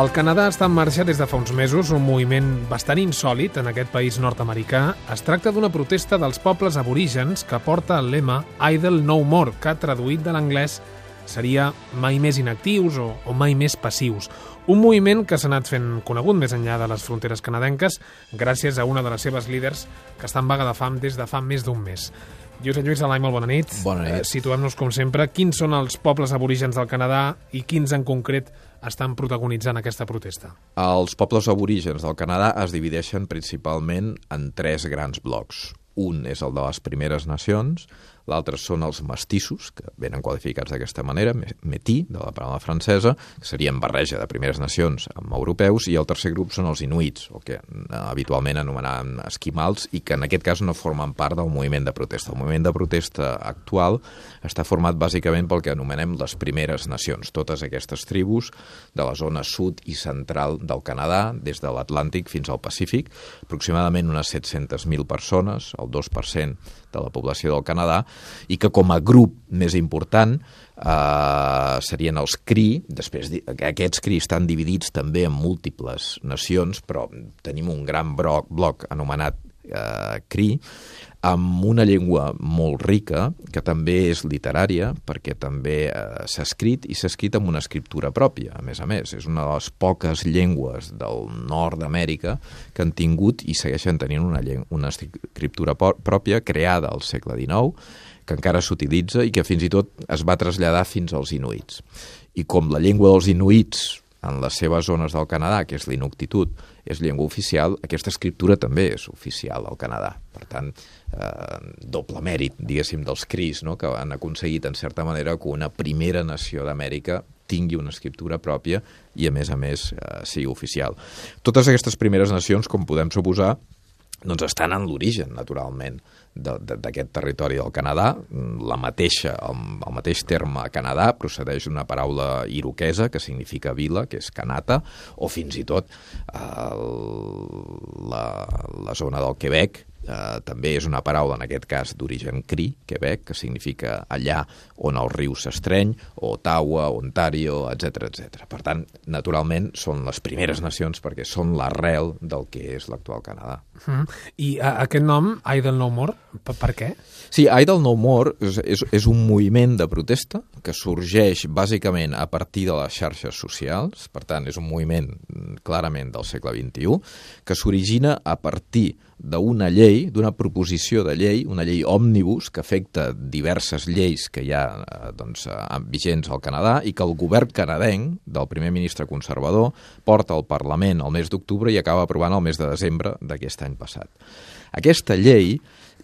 El Canadà està en marxa des de fa uns mesos, un moviment bastant insòlid en aquest país nord-americà. Es tracta d'una protesta dels pobles aborígens que porta el lema Idle No More, que traduït de l'anglès seria mai més inactius o, o mai més passius. Un moviment que s'ha anat fent conegut més enllà de les fronteres canadenques gràcies a una de les seves líders que està en vaga de fam des de fa més d'un mes. Josep Lluís Alai, molt bona nit. Bona nit. Eh, Situem-nos, com sempre, quins són els pobles aborígens del Canadà i quins en concret estan protagonitzant aquesta protesta? Els pobles aborígens del Canadà es divideixen principalment en tres grans blocs. Un és el de les primeres nacions, l'altre són els mestissos, que venen qualificats d'aquesta manera, metí, de la paraula francesa, que serien barreja de primeres nacions amb europeus, i el tercer grup són els inuits, o que habitualment anomenaven esquimals, i que en aquest cas no formen part del moviment de protesta. El moviment de protesta actual està format bàsicament pel que anomenem les primeres nacions, totes aquestes tribus de la zona sud i central del Canadà, des de l'Atlàntic fins al Pacífic, aproximadament unes 700.000 persones, el 2% de la població del Canadà, i que com a grup més important eh, serien els CRI, després aquests CRI estan dividits també en múltiples nacions, però tenim un gran bloc, bloc anomenat eh, CRI, amb una llengua molt rica, que també és literària, perquè també eh, s'ha escrit, i s'ha escrit amb una escriptura pròpia, a més a més. És una de les poques llengües del nord d'Amèrica que han tingut i segueixen tenint una, una escriptura pròpia creada al segle XIX, que encara s'utilitza i que fins i tot es va traslladar fins als inuits. I com la llengua dels inuits en les seves zones del Canadà, que és l'inuctitud, és llengua oficial, aquesta escriptura també és oficial al Canadà. Per tant, eh, doble mèrit, diguéssim, dels CRIs, no? que han aconseguit, en certa manera, que una primera nació d'Amèrica tingui una escriptura pròpia i, a més a més, eh, sigui oficial. Totes aquestes primeres nacions, com podem suposar, doncs estan en l'origen, naturalment, d'aquest territori del Canadà. La mateixa, el, el mateix terme Canadà procedeix d'una paraula iroquesa que significa vila, que és Canata, o fins i tot eh, la, la zona del Quebec, eh, també és una paraula, en aquest cas, d'origen cri, Quebec, que significa allà on el riu s'estreny, o Ottawa, Ontario, etc etc. Per tant, naturalment, són les primeres nacions perquè són l'arrel del que és l'actual Canadà. Mm. I a, aquest nom, Idle No More, per, per què? Sí, Idle No More és, és, és un moviment de protesta que sorgeix bàsicament a partir de les xarxes socials, per tant, és un moviment clarament del segle XXI, que s'origina a partir d'una llei, d'una proposició de llei, una llei òmnibus que afecta diverses lleis que hi ha eh, doncs, eh, vigents al Canadà i que el govern canadenc, del primer ministre conservador, porta al Parlament el mes d'octubre i acaba aprovant el mes de desembre d'aquest any passat. Aquesta llei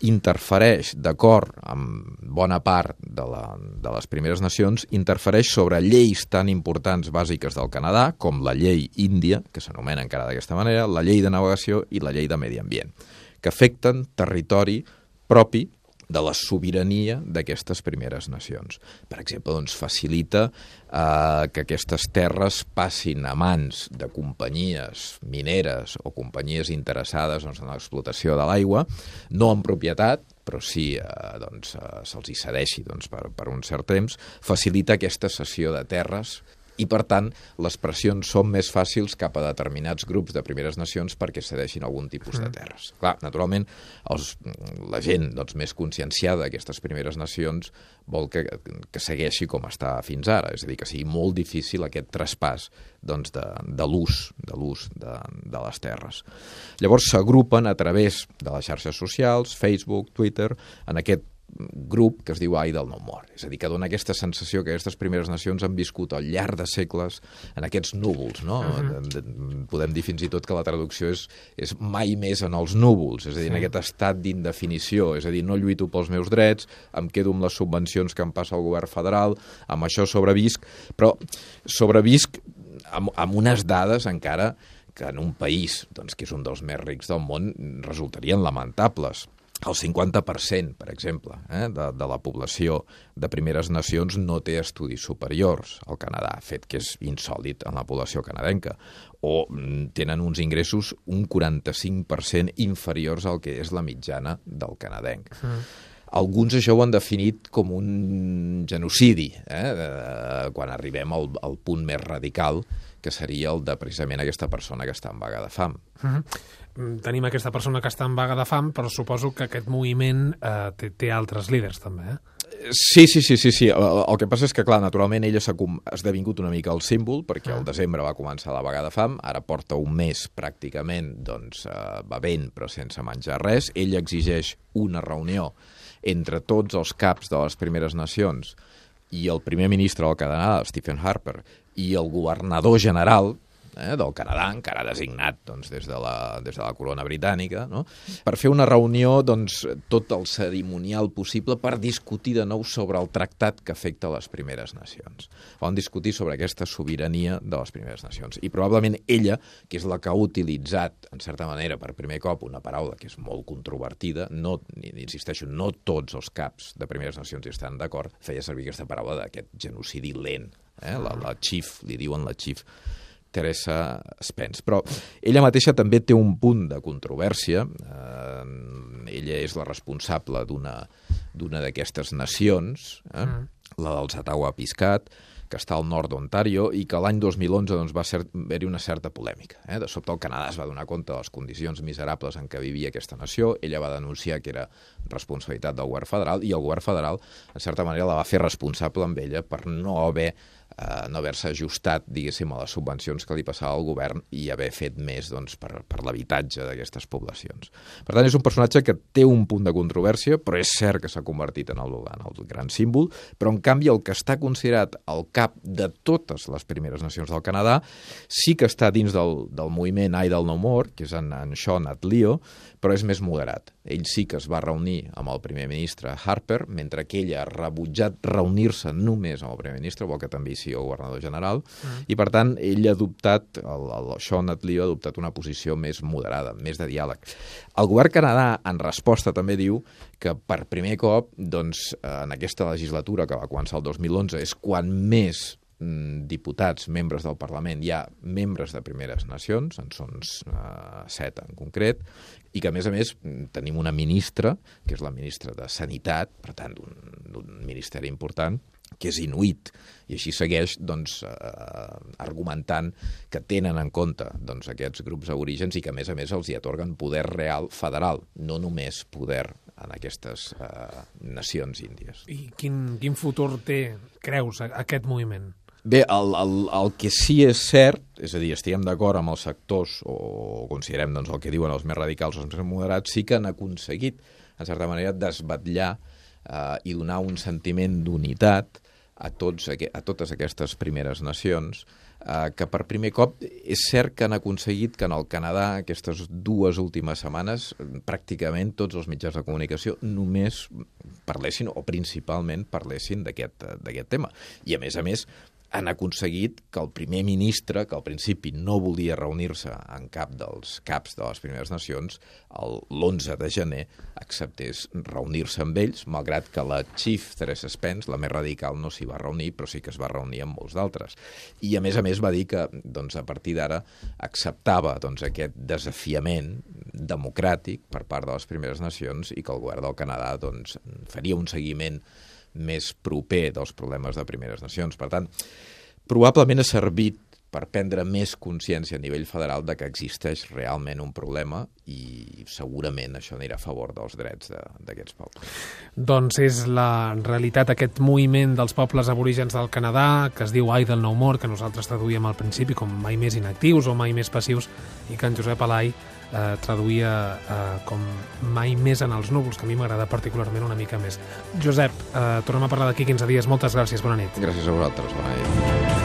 interfereix, d'acord amb bona part de, la, de les primeres nacions, interfereix sobre lleis tan importants bàsiques del Canadà, com la llei índia, que s'anomena encara d'aquesta manera, la llei de navegació i la llei de medi ambient, que afecten territori propi de la sobirania d'aquestes primeres nacions. Per exemple, doncs, facilita eh, que aquestes terres passin a mans de companyies mineres o companyies interessades doncs, en l'explotació de l'aigua, no en propietat, però sí eh, doncs, eh, se'ls hi cedeixi doncs, per, per un cert temps, facilita aquesta cessió de terres i, per tant, les pressions són més fàcils cap a determinats grups de primeres nacions perquè cedeixin algun tipus de mm. terres. Clar, naturalment, els, la gent doncs, més conscienciada d'aquestes primeres nacions vol que, que segueixi com està fins ara, és a dir, que sigui molt difícil aquest traspàs doncs, de, de l'ús de l'ús de, de les terres. Llavors s'agrupen a través de les xarxes socials, Facebook, Twitter, en aquest grup que es diu Ai del No More. És a dir, que dona aquesta sensació que aquestes primeres nacions han viscut al llarg de segles en aquests núvols, no? Uh -huh. Podem dir fins i tot que la traducció és, és mai més en els núvols, és a dir, sí. en aquest estat d'indefinició, és a dir, no lluito pels meus drets, em quedo amb les subvencions que em passa el govern federal, amb això sobrevisc, però sobrevisc amb, amb unes dades encara que en un país doncs, que és un dels més rics del món resultarien lamentables el 50%, per exemple, eh, de, de la població de primeres nacions no té estudis superiors al Canadà, fet que és insòlid en la població canadenca, o mm, tenen uns ingressos un 45% inferiors al que és la mitjana del canadenc. Mm. Alguns això ho han definit com un genocidi, eh, quan arribem al, al punt més radical, que seria el de precisament aquesta persona que està en vaga de fam. Uh -huh. Tenim aquesta persona que està en vaga de fam, però suposo que aquest moviment eh, té, té altres líders també, eh? Sí, sí, sí, sí, sí. El, el que passa és que, clar, naturalment ella s'ha esdevingut una mica el símbol, perquè al desembre va començar la vaga de fam, ara porta un mes pràcticament doncs, eh, bevent però sense menjar res. Ella exigeix una reunió entre tots els caps de les primeres nacions i el primer ministre del Canadà, Stephen Harper, i el governador general, eh, del Canadà, encara designat doncs, des, de la, des de la corona britànica, no? per fer una reunió doncs, tot el cerimonial possible per discutir de nou sobre el tractat que afecta les primeres nacions. Van discutir sobre aquesta sobirania de les primeres nacions. I probablement ella, que és la que ha utilitzat, en certa manera, per primer cop, una paraula que és molt controvertida, no, insisteixo, no tots els caps de primeres nacions hi estan d'acord, feia servir aquesta paraula d'aquest genocidi lent. Eh? La, la chief, li diuen la chief Teresa Spence. Però ella mateixa també té un punt de controvèrsia. Eh, ella és la responsable d'una d'aquestes nacions, eh? Mm. la dels Ottawa-Piscat, que està al nord d'Ontario i que l'any 2011 doncs, va haver-hi una certa polèmica. Eh? De sobte el Canadà es va donar compte de les condicions miserables en què vivia aquesta nació, ella va denunciar que era responsabilitat del govern federal i el govern federal, en certa manera, la va fer responsable amb ella per no haver eh, no haver-se ajustat, diguéssim, a les subvencions que li passava al govern i haver fet més doncs, per, per l'habitatge d'aquestes poblacions. Per tant, és un personatge que té un punt de controvèrsia, però és cert que s'ha convertit en el, en el gran símbol, però en canvi el que està considerat el cap de totes les primeres nacions del Canadà sí que està dins del, del moviment I del No More, que és en, en Sean Atlio, però és més moderat. Ell sí que es va reunir amb el primer ministre Harper, mentre que ella ha rebutjat reunir-se només amb el primer ministre, vol que també hi sigui el governador general, mm. i per tant ell ha adoptat, el, el Sean Atlio ha adoptat una posició més moderada, més de diàleg. El govern Canadà, en resposta, també diu que per primer cop, doncs, en aquesta legislatura que va començar el 2011, és quan més mm, diputats, membres del Parlament, hi ha membres de primeres nacions, en són uh, set en concret, i que, a més a més, tenim una ministra, que és la ministra de Sanitat, per tant, d'un ministeri important, que és inuit, i així segueix doncs, eh, argumentant que tenen en compte doncs, aquests grups aborígens i que, a més a més, els hi atorguen poder real federal, no només poder en aquestes eh, nacions índies. I quin, quin futur té, creus, aquest moviment? Bé, el, el, el que sí és cert, és a dir, estiguem d'acord amb els sectors, o considerem doncs, el que diuen els més radicals o els més moderats, sí que han aconseguit, en certa manera, desbatllar eh, i donar un sentiment d'unitat a, tots, a totes aquestes primeres nacions, eh, que per primer cop és cert que han aconseguit que en el Canadà aquestes dues últimes setmanes pràcticament tots els mitjans de comunicació només parlessin o principalment parlessin d'aquest tema. I a més a més han aconseguit que el primer ministre, que al principi no volia reunir-se en cap dels caps de les Primeres Nacions, l'11 de gener acceptés reunir-se amb ells, malgrat que la Chief Teresa Spence, la més radical, no s'hi va reunir, però sí que es va reunir amb molts d'altres. I a més a més va dir que doncs, a partir d'ara acceptava doncs, aquest desafiament democràtic per part de les Primeres Nacions i que el govern del Canadà doncs, faria un seguiment més proper dels problemes de primeres nacions. Per tant, probablement ha servit per prendre més consciència a nivell federal de que existeix realment un problema i segurament això anirà a favor dels drets d'aquests pobles. Doncs és la realitat aquest moviment dels pobles aborígens del Canadà, que es diu del No More, que nosaltres traduïem al principi com mai més inactius o mai més passius, i que en Josep Alai eh, traduïa eh, com mai més en els núvols, que a mi m'agrada particularment una mica més. Josep, eh, tornem a parlar d'aquí 15 dies. Moltes gràcies, bona nit. Gràcies a vosaltres, bona nit.